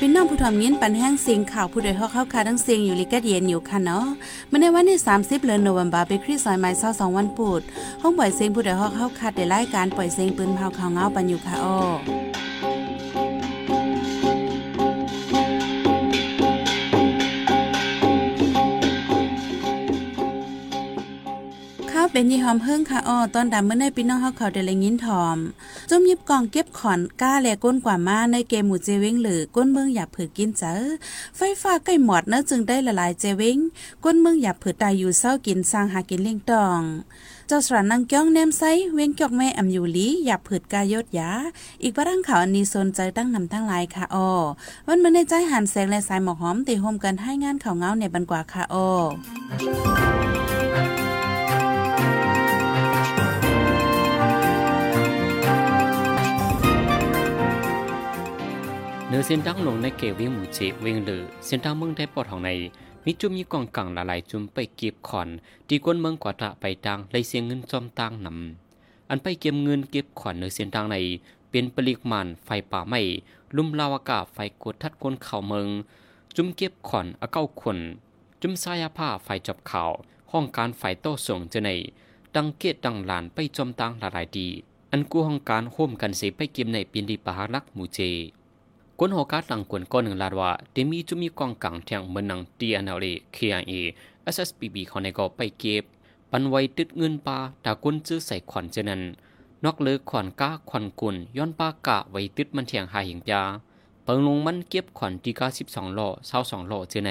พี่น้องผู้ทอมยินปันแห้งเสียงข่าวผู้ใดฮอกเข้าคาทั้งเสียงอยู่ลิกะเดียนอยู่ค่ะเนาะเมื่อในวันที่30เดือนโนเวมบาไปคริสซอยไม้2 2วันปูดห้องปล่อยเสียงผู้ใดฮอกเข้าคาได้รายการปล่อยเสียงปืนเผาข่าวเงาปันอยู่ค่ะอ้อ เป็นยี่หอมเพิ่งค่ะอ้อตอนดำเมื่อในพี่น้องเขาเขาเดลยินถอมจมยิบกองเก็บขอนก้าแลก้นกว่ามาในเกมหมู่เจวิงหรือก้นเมืองอยากผือกินเจอไฟฟ้าใกล้หมดนะจึงได้ละลายเจวิงก้นเมืองอยากผือตายอยู่เศร้ากินสร้างหากินเลี้ยงตองเจ้าสระนังก้องแนมไซเว้งกอกแม่อำอยู่ลีอยาผืดกายดยาอีกประดังข่าวอันนี้สนใจตั้งนำทั้งหลายค่ะอ้อวันมื่อในใจหันแสงและสายหมอกหอมตีโฮมกันให้งานข่าวเงาในบันกว่าค่ะอ้อ นื้อเส้นดังลงในเกวิ่งหมู่เจเวงหรือเส้นทางเมืองได้ปอดของในมีจุ่มมีกองกังละลายจุ่มไปเก็บขอนตีก้นเมืองกว่าตะไปตังเลยเสียงเงินจอมตังนำอันไปเก็บเงินเก็บขอนเนื้อเส้นทางในเป็นปริมาณไฟป่าไม้ลุ่มลาวากาไฟกดทัดก้นเข่าเมืองจุ่มเก็บขอนอเก้าคนจุ่มสายผ้าไฟจอบข่าวห้องการไฟโต้ส่งเจในดังเกตดังหลานไปจอมตังละลายดี อันกู้ห้องการโฮมกันเสไปเก็บในปีนดีปะฮักลักหมู่เจ กวนหอกาหลังกวนก้อนหนึ่งลาดว่าเดมีจุมีกองกังเทียงเมืองนังตีอันเอาเลเคียเอเอสเอสปีบีเขาในก็ไปเก็บ ปันไว้ติดเงินปลาตากุนซื้อใส่ขวัญเจนันนอกเลือขวัญก้าขวัญกุนย้อนปากะไว้ติดมันเทียงหายหิงยาเปิงลงมันเก็บขวัญตีกาสิบสองลเศร้าสองโลเจใน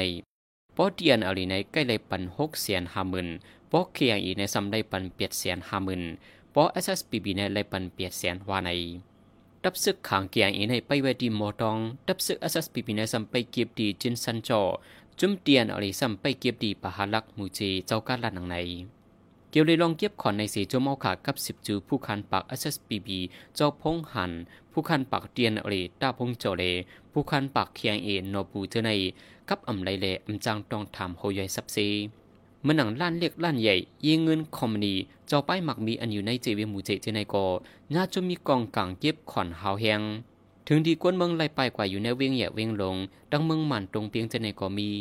ปอเตียนอาเลในใกล้เลยปันหกเสียนห้าหมื่นปอเคียงอีในซ้ำได้ปันเปียดเสียนห้าหมื่นปอเอสเอสปีบีในเลยปันเปียดเสียนว่าใน ดับซึกขางเกียงอีในไปเวดีมอตองดับซึกอสัสปีปีในสัมไปเก็บดีจินสันจอจุมเตียนอริสัมไปเก็บดีปะหาลักมูจีเจ้าการลันหนังในเกี่ยวเลยลองเก็บขอนในสีจมเอาขากับสิบจูผู้คันปากอสัสปีบีเจ้าพงหัน ผู้คันปากเตียนอริตาพงเจเลผู้คันปากเคียงเอ็นนอปูเจในกับอำไลเลอำจางตองถามโฮยอยสับซี มื่อหนังล้านเล็กล้านใหญ่ยิงเงินคอมมานีเจ้าป้ายหมักมีอันอยู่ในเจวีหมูเจเจในกอน่าจะมีกองกลางเก็บขอนหาวแหงถึงดีกวนเมืองไล่ไปกว่าอยู่ในเวียงแย่เวียงลง ดังเมืองหมันตรงเพียงเจในกอมี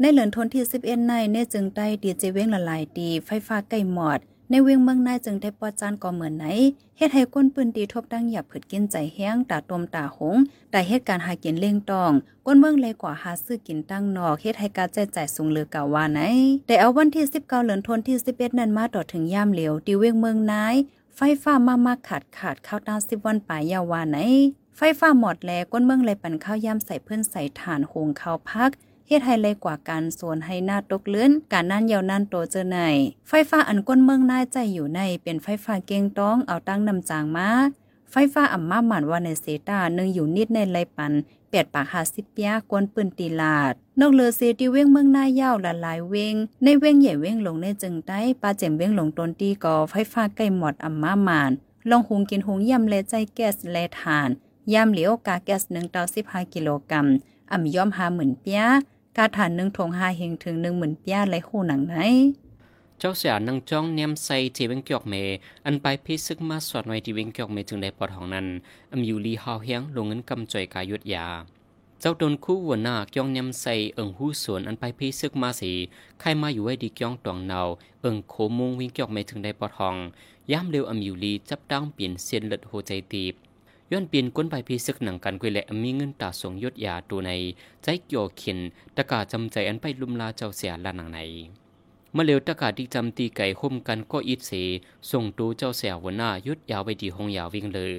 ในเหลือนทนที่11ในเนจึงได้ดีเจเวียงละลายดีไฟฟ้าใกล้หมอด ในเวียงเมืองนายจึงได้ปอจานก็เหมือนไหนเฮ็ดให้ก้นปืนตีทบดังหยับผึดกินใจแห้งตาตมตาหงได้เหตุการหากินเล่งตอง ก้นเมืองเลยกว่าหาซื้อกินตั้งนอกเฮ็ดให้การแจจ่ายสูงเลือกาว่าไหน แต่เอาวันที่19เดือนธันที่11นั้นมาต่อถึงยามเหลียวที่เวียงเมืองนายไฟฟ้ามามาขาดขาดข้าวตา10วันปลายยาวาไหน ไฟฟ้าหมดแลก้นเมืองเลยปั่นข้าวยามใส่เพื่อนใส่ถ่านโหงข้าวพัก เฮ็ดให้เลยกว่าการส่วนให้หน้าตกเลื่อนการนั่นยาวนั่นโตเจอใน ไฟฟ้าอันก้นเมืองนายใจอยู่ในเป็นไฟฟ้าเก่งต้องเอาตั้งนำจางมาไฟฟ้าอ่ำมาหมันว่าในเซตาหนึ่งอยู่นิดในไรปันเปียดปากหาสิบยากวนปืนตีลาด นอกเลือเซตีเว้งเมืองหน้ายาวละลายเว้งในเว้งใหญ่เว้งลงในจึงได้ปลาเจ็มเว้งลงต้นตีก่อไฟฟ้าใกล้หมดอ่ำมาหมันลองหุงกินหุงย่ำเลใจแก๊สเลทานย่ำเหลียวกาแก๊สหนึ่งต่อสิบห้ากิโลกรัมอ่ำย่อมหาหมื่นเปีย กาฐานหนึ่งทงหาเฮงถึงหนึ่งหมื่นปียไรคู่หนังไหน เจ้าเสียนังจ้องเนียมใส่ที่เวงเกียกเม อันไปพิซึกมาสอดไว้ที่เวงเกียกเมจึงได้ปอดของนั้นอำอยู่ลีฮาวเฮียงลงเงินกำจ่อยกายุดยา เจ้าตนคู่วัวหน้าเกียงเนียมใส่เอิงหูสวนอันไปพิซึกมาสีใครมาอยู่ไว้ดีเกียงตวงเนาเอิงโคมุงวิงเกียกเมถึงได้ปอดของย่ามเร็วอำอยู่ลีจับตั้งเปลี่ยนเส้นเลือดหัวใจตีบ ย้อนเปลี่ยนก้นใบพีซึกหนังกันกุยแหละมีเงินตาสงยศยาตัวในใจเกี่ยวขินตะกาจำใจอันไปลุมลาเจ้าเสียละหนังในเมื่อเร็วตะกาที่จำตีไก่ห่มกันก็อิดเสส่งตูเจ้าเสียหัวหน้ายุดยาวไปดีหงยาววิ่งเลย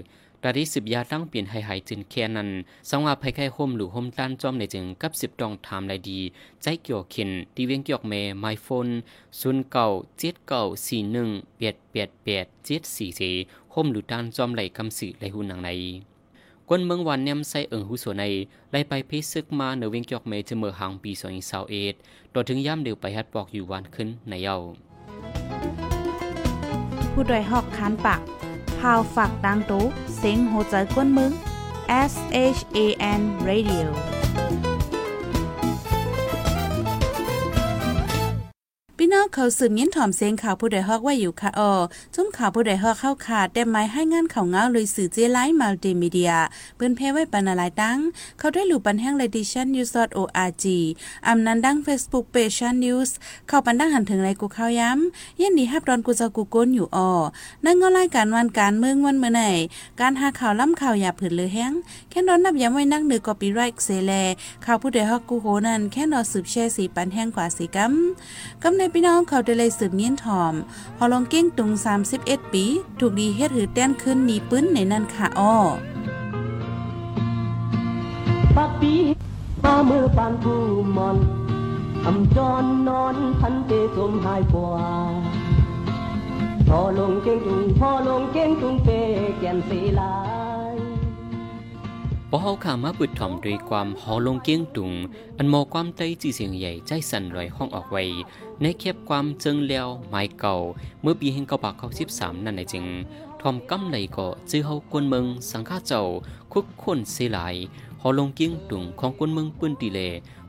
ตาที่สิบยาตั้งเปลี่ยนให้หายจินแค่นั้นสังว่าภัยไข้ห่มหรือห่มต้านจอมในจึงกับสิบดองทามไรดี ใจเกี่ยวขินตีเวียงเกี่ยวเมไมโฟนศูนย์เก่าเจ็ดเก่าสี่หนึ่งเปียดเปียดเปียดเจ็ดสี่สห่มหรือด้านจอมไหลคำสื่อไหลหูหนังในกวนเมืองวันเนมใส่เอิงหูสวนในไล่ไปพิซึกมาเหนเวงจอกเมจะเมื่อหางปีสองสาวเอ็ดต่อถึงย่ำเดียวไปฮัดปอกอยู่วันขึ้นในเย้าผู้ดยหอกคานปาก พาวฝากดังตู้เสียงโหใจกวนมึง S H A N Radio เขาสืบยิ้นถ่อมเสียงข่าวผู้ใดฮอกว่าอยู่ค่ะออจุ้มข่าวผู้ใดฮอกเข้าขาดแต่ไม้ให้งานข่าวเงาเลยสื่อเจไลท์มัลติมีเดียเปิ้นเพไว้ปันอะไรตั้ง เขาได้หลู่ปันแห้ง Ledition News org อำนั้นดัง Facebook Page News เข้าปันดังหันถึงไรกูข้าวย้ำยันดีฮับดอนกูจะกูก้นอยู่ออนั่งก็รายการวันการเมืองวันเมื่อไหนการหาข่าวล้ำข่าวอย่าผืนเลยแห้งแค่นอนนับย้ำไว้นั่งเนือกอปีไรค์เซแลข่าวผู้ใดฮอกกูโหนั่นแค่นอนสืบแช่สีปันแห้งกว่าสีกัมกำในพี่น้ององเขาได้เลยสืบเนียนถอมพอลองเก้งตุง 31 ปี ถูกดีเฮ็ดหือแต้นขึ้นมีปื้นในนั่นค่ะอ้อปักปีมามือปานผู้มอนอำจรนนอนพันเตสมหายกว่าพอลงเก่งจุงพอลงเก่งจุงเปแก่นสีลา พอเฮาขามาปึดถ่อมด้วยความหอลงเกี้ยงตุง อันหมอความใจจีเสียงใหญ่ใจสั่นลอยห้องออกไว้ ในแคบความเจิงแล้วไม้เก่า เมื่อปีแห่งเก้าปากเก้าสิบสามนั่นเองจึงทอมกำไหลก็จื้อเฮากวนเมืองสังฆาเจ้าคุกคนเสียหลายหอลงเกี้ยงตุงของกวนเมืองปืนตีเล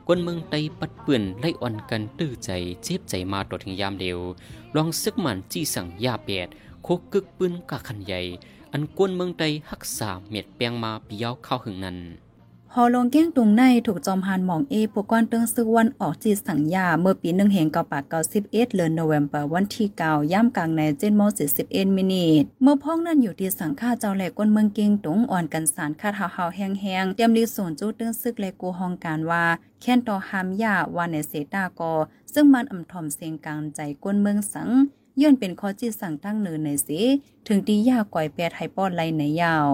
กวนเมืองไตปัดเปื่อนไล่อ่อนกันตื้อใจเจ็บใจมาตอถึงยามเดียวลองซึกมันจี้สั่งยาเปียดโคกกึกปืนกะขันใหญ่ อันกวนเมืองไตหักษาเม็ดแปลงมาปียาวเข้าหึงนั้นฮอลงเก้งตุงในถูกจอมหานหมองเอปกรณ์เติงซึกวันออกจีสังยา เมื่อปีหนึ่งเหงเกาปากเกาสิบเอ็ดเดือนโนเวมเบอร์วันที่เก้าย่ำกลางในเจนโมสิสิบเอ็ดมินิทเมื่อพ้องนั่นอยู่ที่สังฆาเจ้าแหลกก้นเมืองเก้งตุงอ่อนกันสารคาดหาวๆแห้งเตรียมรีส่วนจู้เติงซึกเลกูฮองการว่าแค้นต่อหามยาว่าในเสตากอ ซึ่งมันอ่ำถ่อมเสียงกลางใจก้นเมืองสัง ย้อนเป็นข้อจีสั่งตั้งเนินในสิถึงตียาก่อยแปดไฮป้อดไลในยาว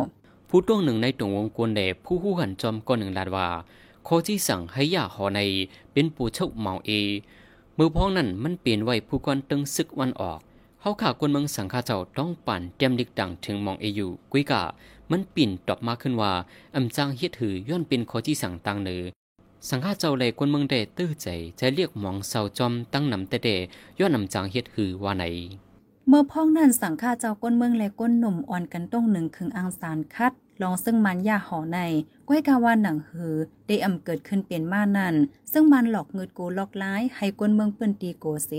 ผู้ต้องหนึ่งในตรงวงกวนแด่ผู้หู้หันจอมก้อนหนึ่งลาดว่าโคที่สั่งให้ยาหอในเป็นผู้เช่าเมาเอ มือพ้องนั้นมันเปลี่ยนไว้ผู้กวนตึงซึกวันออกเฮาขากวนเมืองสังฆาเจ้าต้องปั่นเตรียมดิกดังถึงมองเออยู่กุ้ยกะ มันปิ่นตอบมาขึ้นว่าอำจางเฮ็ดหือย้อนเป็นโคที่สั่งตังเนือ สังฆาเจ้าเลยกวนเมืองเดตื้อใจจะเรียกหมองเสาจอมตั้งนำแต่เดย้อนอำจางเฮ็ดหือว่าไหน เมื่อพ้องนั่นสังฆาเจ้าก้นเมืองและก้นหนุ่มอ่อนกันต้องหนึ่งคึงอังสารคัดลองซึ่งมันยาหอในก้อยกาว่าหนังหือ ได้อำเกิดขึ้นเป็นมานั่น ซึ่งมันหลอกเงิดโกลอกร้าย ให้ก้นเมืองเปิ้นตีโกเส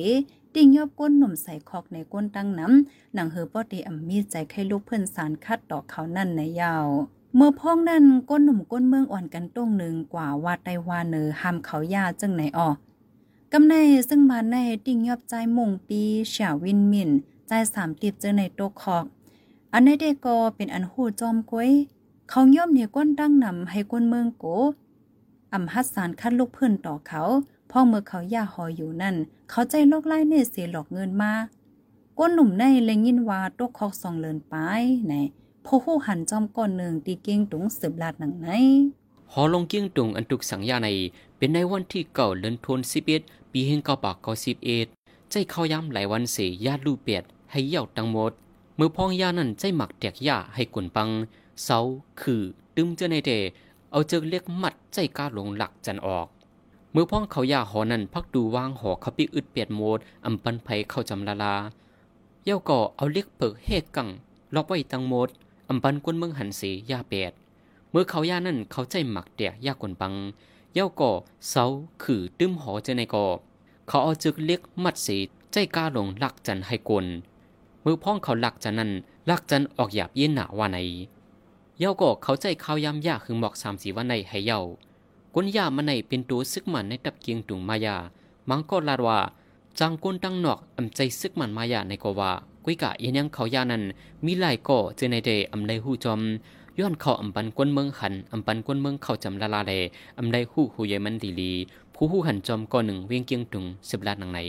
ติ่งยอบก้นหนุ่มใส่คอกในก้นตั้งน้ำหนังหือป้อตีอำมีใจไข่ลูกเพื่อนสารคัดต่อเขานั่นในยาว เมื่อพ้องนั่นก้นหนุ่มก้นเมืองอ่อนกันต้งหนึ่งกว่าว่าไตวาเนอหามเขายาจึงไหนออกกำในซึ่งมาในติ่งยอบใจมงปีเฉาวินมินใจสามติบเจอในโตคอก อันในเดกอเป็นอันหูจอมก้วยเขาย่อมเหนี่ยก้นตั้งนำให้ก้นเมืองโกอำฮัดสารคัดลูกเพื่อนต่อเขาพ่อเมื่อเขาย่าหออยู่นั่น เขาใจโลกไล่เนเสียหลอกเงินมาก้นหนุ่มในเลยยินว่าโตคอกสองเลินไปไหน พอหูหันจอมก้อนหนึ่งตีเก่งตุงสืบลาดหนังไหนหอลงเกี้ยงตุงอันตุกสังยาใน เป็นในวันที่เก่าเดือนธันสิบเอ็ดปีแห่งเก้าปากเก้าสิบเอ็ดใจเข้าย้ำหลายวันเสียญาติลูเปียดให้เหย่าตังหมดมือพองยานั่นใจหมักแตกยาให้กวนปังเสาคือตึมเจอในเดเอาเจอเรียกมัดใจกล้าลงหลักจันออกมือพ้องเขายาหอนั่นพักดูวางหอเขาปิอึดเปียดโมดอำปันไผเข้าจำละลาเย่าก่อเอาเรียกเปิกเฮกกังล็อกไว้ตังหมด อำปันกวนเมืองหันสียาเปด เมื่อเขาย่านั่นเขาใจหมักเดียยากกวนปัง เย้าก่อเสาคือตึมหอเจในก่อ เขาเอาจึกเล็กมัดสีใจกล้าลงลักจันให้กวนมือพ้องเขาลักจันนั้นลักจันออกหยาบเย็นหนาว่าไหน เย้าก่อเขาใจข้าวยำยาคือหมอกสามสีวันในให้เย้ากวนยามันในเป็นตัวซึกมันในตับเกียงตุงมายา มังก็ลาดว่าจางกวนตั้งนอกอำใจซึกมันมายาในกว่า กุ้ยกะยันยังเขายานั้นมีหลายก่อเจอในเดอำไลหูจอมย้อนเข้าอำปันกวนเมืองหันอำปันกวนเมืองเข้าจำละลาเลอำไดหู้หูเยมันดีลีผู้หู้หันจอมก่อหนึ่งเวียงเกียงตุงสิบลาดนังใน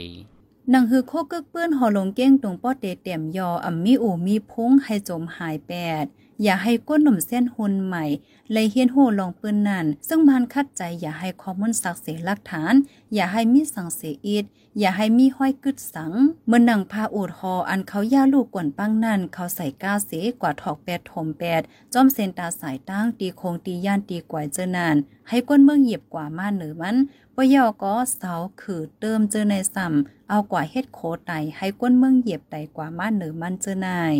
หนังฮือโคกึกเปื้อนหอลงเก้งตรงป้อเตเต็มยออ่ำมีอูมีพุงให้จมหายแปด อย่าให้ก้นหนุ่มเส้นหุนใหม่เลยเฮียนโหลองปืนนั่น ซึ่งมันคัดใจอย่าให้ข้อมูลสักเสหลักฐาน อย่าให้มีสังเสียอิดอย่าให้มีห้อยกึดสัง เมื่อหนังพาอูดหออันเขาย่าลูกกวนปังนั่น เขาใส่ก้าเสกว่าถอกแปดถมแปดจอมเซนตาสายตั้งตีโคงตีย่านตีกวายเจอนาน ให้ก้นเมืองเหยียบกว่ามาเหนือมันปยอก็เสาคือเติมเจอในซ้ำเอากว่าเฮ็ดโคไตให้ก้นเมืองเหยียบไตกว่ามาเหนือมันเจอนาย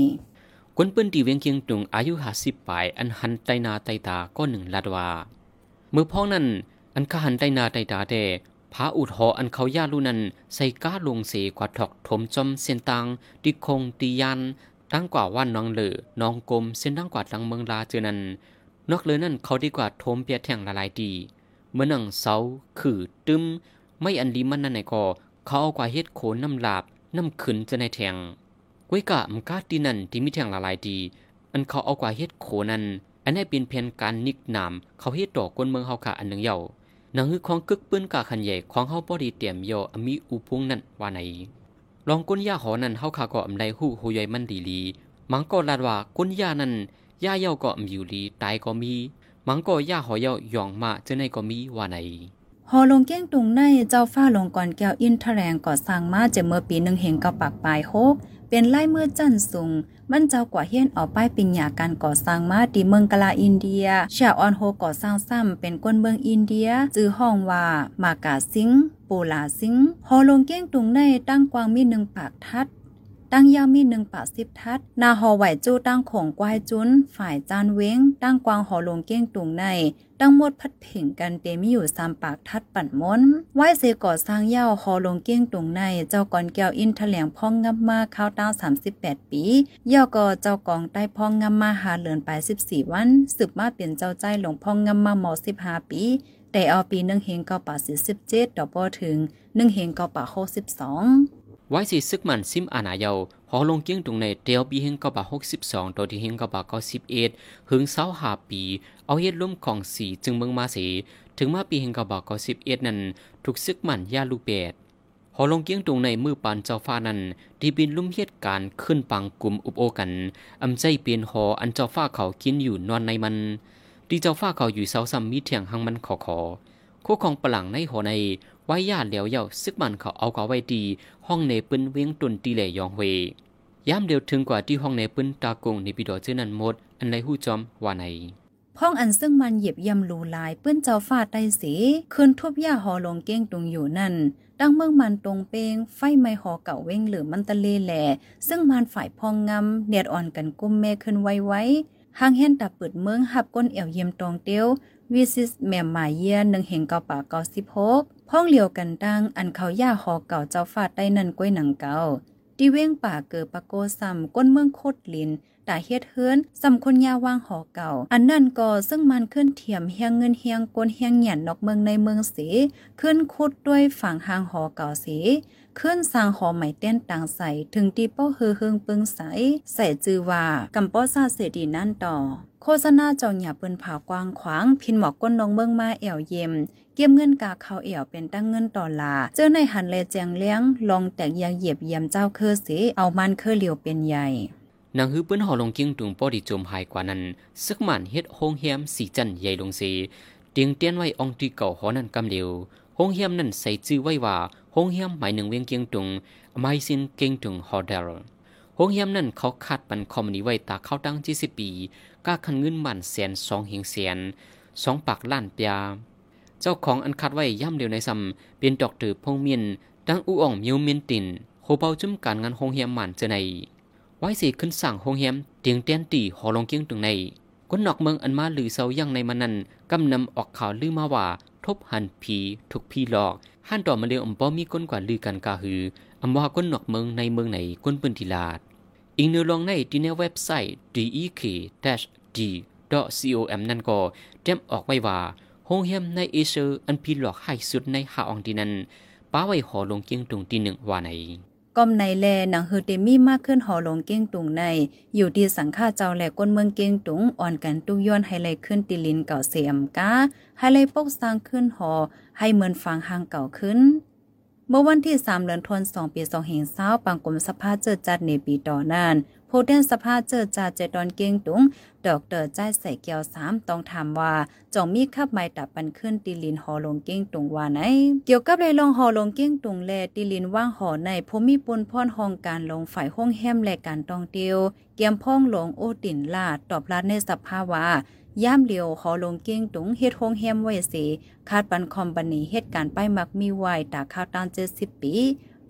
กวนเปิ้นตีเวียงเกียงตุงอายุหาสิบปลายอันหันไตนาไตตาก็หนึ่งลาดว่ามือพ้องนั้นอันขหันไตนาไตตาเดพาอุดหออันเขาย่าลูนั้นใส่ก้าลงเสกว่าถอกถมจอมเส้นตังติคงตียันตั้งกว่าว่านน้องเหลือน้องกลมเส้นตั้งกว่าดังเมืองลาเจอนั้น นอกเลยนั่นเขาดีกว่าทมเปียแทงละลายดีเมื่อนังเสาขือตึมไม่อันลีมันนั่นไหนก็เขาเอากว่าเฮ็ดโขนน้ำลาบน้ำขึ้นจะในแทง ก้วยกะมกาตีนันที่มีแทงละลายดี อันเขาเอากว่าเฮ็ดโขนั้นอันนี้เป็นเพียงการนิกนาม เขาเฮ็ดดอกก้นเมืองเฮาค่ะอันหนึ่งเยานังฮือของกึกปืนกาขันใหญ่ของเฮาบ่ดีเตรียมโยอมีอุพุงนั่นว่าไหนลองก้นยาหอนั้นเฮาค่ะก็อำไดฮู้ฮูใหญ่มันดีลี มังก็ลาดว่าก้นย่านั้นยาเย่าก็อำอยู่ลีตายก็มี มังก็ยาหอเย่าหยองมาเจอในก็มีว่าไหนหอลงเก้งตุงในเจ้าฟ้าลงก่อนแก้วอินทแรงก่อสร้างมาจะเมื่อปีหนึ่งเหงกับปากปลายโฮก เป็นไล่เมื่อจันสูงมันเจ้ากว่าเฮียนออาป้ายปิญญาการก่อสร้างมาดีเมืองกลาอินเดียชาออนโฮก่อสร้างซ้ำเป็นก้นเมืองอินเดียจื้อห้องว่ามากาซิงปูลาซิงฮอลงเก้งตุงในตั้งกวางมีหนึ่งปากทัด ตั้งย่ามีหนึ่งปากสิบทัด นาหอไหวจู้ตั้งของกวายจุน ฝ่ายจานเว้ง ตั้งกวางหอลงเก้งตุงใน ตั้งหมดพัดเพ่งกันเตมีอยู่สามปากทัดปั่นม้นไหวเสก่อสร้างเย่าหอลงเก้งตุงใน เจ้าก่อนแก้วอินแถลงพ่องงับมาเข้าวตั้ง38ปีย่อก็เจ้ากองใต้พ่องงับมาหาเหลือนไป14วัน สืบมาเป็นเจ้าใจหลวงพ่องงับมาหมอ15ปีแต่เอาปีหนึ่งเฮงเก้าป่าสิบเจ็ดดอกบ่ถึงหนึ่งเฮงเก้าป่าหกสิบสอง ไว้สิซึกมันซิมอานาเยาหอลงเกียงตรงในเตียวปีเฮงกบะหกสิบสองตัวที่เฮงกบะเก้าสิบเอ็ดหึงเสาหาปี เอาเฮ็ดร่วมของสีจึงเมืองมาสีถึงมาปีเฮงกบะเก้าสิบเอ็ดนั้นถูกซึกมันย่าลูกเปดหอลงเกียงตรงในมือปานเจ้าฟ้านั้นที่บินลุ่มเหตุการขึ้นปังกลุ่มอุบโอกันอำใจเปลี่ยนหออันเจ้าฟ้าเขากินอยู่นอนในมันที่เจ้าฟ้าเขาอยู่เสาซ้ำมีเถียงหังมันขอขอคู่ของปลังในหอใน ไว้ญาติเหลียวเย่าซึกมันเขาเอาเกาไว้ดี ห้องในปืนเวียงตุนตีเหลยองเวย้ำเดียวถึงกว่าที่ห้องในปืนตากงในปิดอเจอนันหมด อันไรหู้จอมว่าไหนพ่องอันซึ่งมันเหยียบย่ำลูลายเปื้นเจ้าฟาดได้สีคืนทุบย่าหอลงเก้งตรงอยู่นั่นตั้งเมืองมันตรงเปงไฟไม้หอเก่าเว้งหรือมันตะเลแหล่ซึ่งมันฝ่ายพองงำเนียดอ่อนกันกุ้มแม่ขึ้นไวไว้หางเห็นตาเปิดเมืองหับก้นเอี่ยวเยี่ยมตองเตียว วิซิสแม่หมาเยียหนึ่งเห็งเกาป่าเกาสิบหกพ้องเหลียวกันตั้งอันเขาย่าหอเก่าเจ้าฟาดได้นั่นก้วยหนังเก่าที่เว้งป่าเกิดปะโกซ้ำก้นเมืองโคตรลิน ตาเฮ็ดเฮือนสำคนยาวางหอเก่า อันนั่นก็ซึ่งมันขึ้นเทียมเฮียงเงินเฮียงกนเฮียงหยันนอกเมืองในเมืองเสขึ้นคุดด้วยฝั่งหางหอเก่าเสขึ้นสร้างหอใหม่เต้นต่างใสถึงตีเป้าเฮือเฮืองปึงใสใส่จือว่ากำป้อซาเสดีนั่นต่อโฆษณาจองหยาปืนผ่ากว้างขวาง พินหมอกก้นนองเมืองมาแอวเย็ม เกี่ยมเงินกาเขาเอี่ยวเป็นตั้งเงินต่อลา เจอในหันเลแจงเลี้ยง ลองแตกยางเหยียบเยี่ยมเจ้าเคอเสเอามันเคอเหลียวเป็นใหญ่ นางฮือเปิ้นหอลงเกียงตุงป้อดีจมหายกว่านั้นซึกหมันเฮ็ดโฮงเฮียมสีจันใหญ่ลงเสเตียงเตียนไว้องที่เก่าหอนั้นกำเดียวโฮงเฮียมนั้นใส่ชื่อไว้ว่าโฮงเฮียมหมายหนึ่งเวียงเกียงตุงไมซินเกียงตุงฮอเดลโฮงเฮียมนั้นเขาคาดปันคอมนี้ไว้ตาเข้าตั้งยี่สิบปีก้าคันเงินหมันแสนสองเฮงแสนสองปากล้านเปียเจ้าของอันคัดไว้ย่ำเดียวในซ้ำเป็นดอกตือพงเมียนตั้งอูอ่องมิวเมียนตินโฮเปาจุ่มการงานโฮงเฮียมหมันเจอใน ไว้สิขึ้นสั่งโฮงเฮียมเตียงเตียนตีหอลงเกียงตรงในคนนอกเมืองอันมาหรือเซายังในมันนั้นกำนำออกข่าวลือมาว่า ทบหันผีถูกผีหลอกหันต่อมาเดียวอมป้อมีก้นกว่าลือกันกาหืออำว่าก้นนอกเมืองในเมืองไหนก้นปืนทีลาดอีกเนื้อลองในที่ในเว็บไซต์ dek-d.com นั่นก็เตรียมออกไว้ว่าโฮงเฮียมในเอเชียอันผีหลอกให้สุดในหาอองที่นั้นป้าไว้หอลงเกียงตรงที่หนึ่งว่าไหน ก้มในแลหนังเฮอเตมีมากขึ้นหอหลงเก้งตุงใน อยู่ที่สังฆาเจ้าแหลก้นเมืองเก้งตุงอ่อนกันตุย้อนให้ไหลขึ้นติลินเก่าเสียมกาให้ไหลปกสร้างขึ้นหอให้เหมือนฟังหางเก่าขึ้น เมื่อวันที่ 3 เดือนธันวาคมปี2 5 0 0ปังกรมสภาเจิดจัดในปีต่อนั้นผู้แทนสภาเจิดจัดเจดอนเก้งตุง ดอกเตอร์ใจใส่เกียวสามต้องถามว่าจองมีขับไม้ตับปันขึ้นตีลินหอลงเก้งตุงว่าไหน เกี่ยวกับเลยลองหอลงเก้งตุงแลตีลินว่างหอในพมีปนพ่อนห้องการลงฝ่ายห้องแฮมและการตองเตียว เกียมพ่องหลงโอตินลาดตอบรัดในสภาว่า ย่ามเลียวหอลงเก้งตุงเฮ็ดโฮงแฮมไว้สิคาดปันคอมบันนีเฮ็ดการไปมักมีไว้ตาข้าวตานเจ็ดสิบปี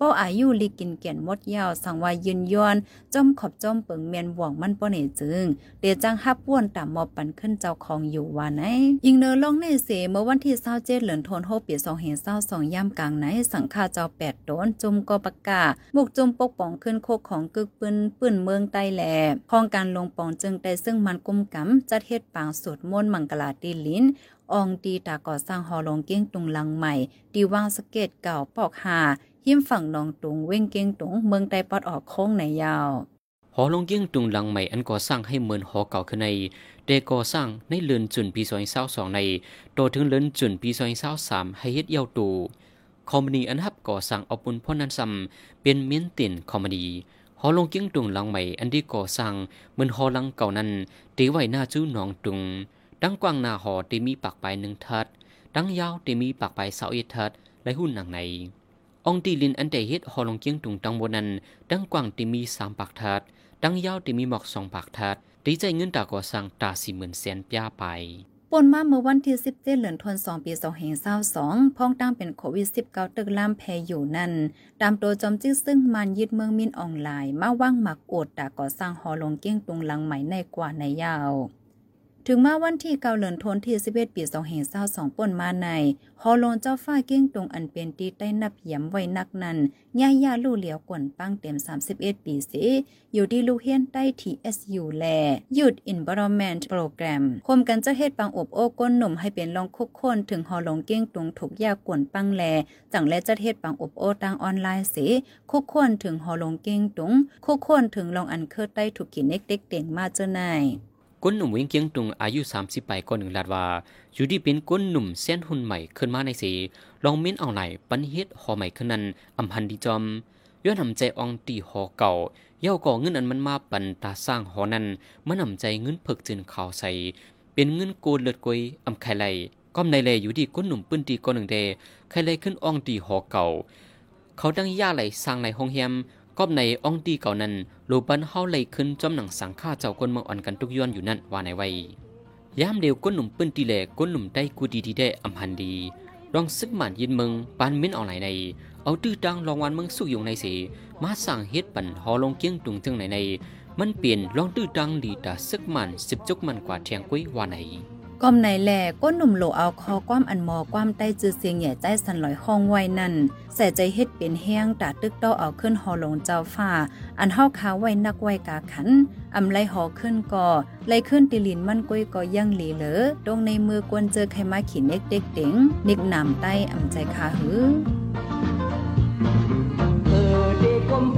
ป้ออายุลีกินเกียนมดยาวสังวายืนย้อนจอมขอบจอมเปิงเมียนหว่องมันป้อเนจึงเดจังฮับว่วนตามมอบปันขึ้นเจ้าของอยู่ว่าไหนยิงเนอล่องในเสเมื่อวันที่27เจ็ดเหลือนทนโฮปี2เห็น22ย่ำกลางไหนสังฆาเจ้า8โดนจุมกอปากาบุกจุมปกป้องขึ้นโคกของกึกปืนปืนเมืองใต้แหลพ้องการลงปองจึงได้ซึ่งมันกุมกำจัดเฮ็ดปางสุดมนต์มังกลาตีลินอองตีตาก่อสร้างหอลงเก้งตุงลังใหม่ดีวางสเก็ตเก่าปอกหา หิมฝั่งนองตุงเว้งเก้งตุงเมืองใต้ปอดออกโค้งในยาวหอลงเกี้ยงตุงหลังใหม่อันก่อสร้างให้เหมือนหอเก่าขึ้นในเดก่อสร้างในเลือนจุนปีซอยเศร้าสองในโตถึงเลือนจุนปีซอยเศร้าสามให้เฮ็ดเย้าตูคอมมานีอันฮับก่อสร้างเอาปุนพ่อนันซัมเป็นเมียนตินคอมมานีหอลงเกี้ยงตุงหลังใหม่อันที่ก่อสร้างเหมือนหอหลังเก่านั้นตีไว้หน้าจู้หนองตุงดังกว้างหน้าหอตีมีปากไปหนึ่งทัดดังยาวตีมีปากไปเสาเอ็ดทัดและหุ่นหนังใน องตีลินอันเดเฮ็ดหอลงเกี้ยงตุงตังบนนั้นดังกว้างตีมีสามปากทัดดังยาวตีมีหมอกสองปากทัดดีใจเงินตาก่อสร้างตาสี่หมื่นแสนป้าไปปนมาเมื่อวันที่17เดือนธันวาคมปี2522พ้องตั้งเป็นโควิด -19 ตึกล่ามแพอยู่นั่น ตามตัวจอมจิ้ซึ่งมันยึดเมืองมินออนไลน์ มาว่างหมักโอดตาก่อสร้างหอลงเกี้ยงตุงหลังใหม่ในกว่าในยาว ถึงมาวันที่เกาเหลินทนที่11ปี2522ป่นมาในฮอลนเจ้าฟ้าเก้งตรงอันเป็นตีใต้นับเหียมไว้นักนั้นย่ายาลู่เหลียวกวนปังเต็ม 31 ปีสิอยู่ที่ลูกเฮียนใต้ TSU แลหยุด Environment Program คมกันจะเฮ็ดปังอบโอ้ก้นหนุ่มให้เป็นลองคุกคนถึงฮอลงเก้งตรงถูกยากวนปังแล จังและจะเฮ็ดปังอบโอ้ทางออนไลน์สิคุกคนถึงฮอลงเก้งตรงคุกคนถึงลองอันเคิดใต้ถูกกินเน็กเด็กเต่งมาเจ้านาย ก้นหนุ่มวิ่งเกียงตุงอายุ 30ปีก็หนึ่งลาดว่า อยู่ที่เป็นก้นหนุ่มเส้นหุ่นใหม่ขึ้นมาในสีลองเม้นเอาไหนปันเฮ็ดหอใหม่ขึ้นนั้นอำพันดีจอมย้อนนำใจอองตีหอเก่าเย่าก่อเงินอันมันมาปันตาสร้างหอนั้นมันนำใจเงินเพิกจึนขาวใสเป็นเงินโกนเลือดกวยอำไข่ไหลก้อมในแลอยู่ที่ก้นหนุ่มปื้นตีก้อนหนึ่งเดไข่ไหลขึ้นอองตีหอเก่า เขาดังย่าไหลสร้างในห้องแฮม กอบในอ่องตีเก่านั้นโลบันเฮาไหลขึ้นจอมหนังสังฆาเจ้าคนเมืองอ่อนกันทุกย้อนอยู่นั่นว่าในไว้ยามเดียวก้นหนุ่มปื้นตีแหลก้นหนุ่มได้กูดีที่ได้อำพันดีลองซึกหมันยินเมืองปานมิ้นเอาไหลใน เอาตื้อดังลองวันเมืองสุกอยู่ในสีมาสั่งเฮ็ดปันหอลงเกี้ยงตุงจึงไหนใน มันเปลี่ยนลองตื้อดังดีตาซึกหมันสิบจุกมันกว่าเทียงกุ้ยว่าไหน ก้มในแหล่ก้นหนุ่มโหลเอาคอความอันมอความใต้จือเสียงใหญ่ใจสันลอยห้องไว้นั่นใส่ใจเฮ็ดเป็นแห้งตาตึกเต้าเอาขึ้นหอลงเจ้าฟ้า อันเฮาขาไว้นักไว้กาขันอำไลหอขึ้นก่อไลขึ้นติลินมันกุ้ยก็ยังหลีเหลอตรงในมือกวนเจอไขมาขีเน็กเด็กเต็งนิกนามใต้อำใจคาหือเธอเด็กกมโพ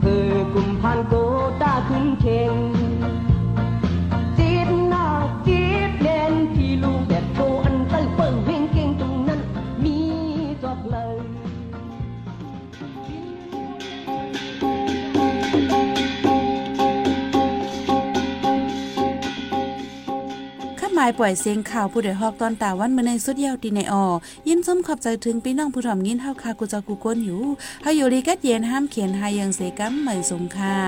เอกุมพันโกตาขึ้นเข่งายปล่อยเสียงข่าวผู้ใดฮอกตอนตาวันเมื่อในสุดเยาวตีในออยินส้มขอบใจถึงพี่น้องผู้ถ่อมยินเท่าคากูจะกูก้นอยู่เฮาอยู่ลีกัดเย็นห้ามเขียนหายังเสกัมเหม่สงค่ะ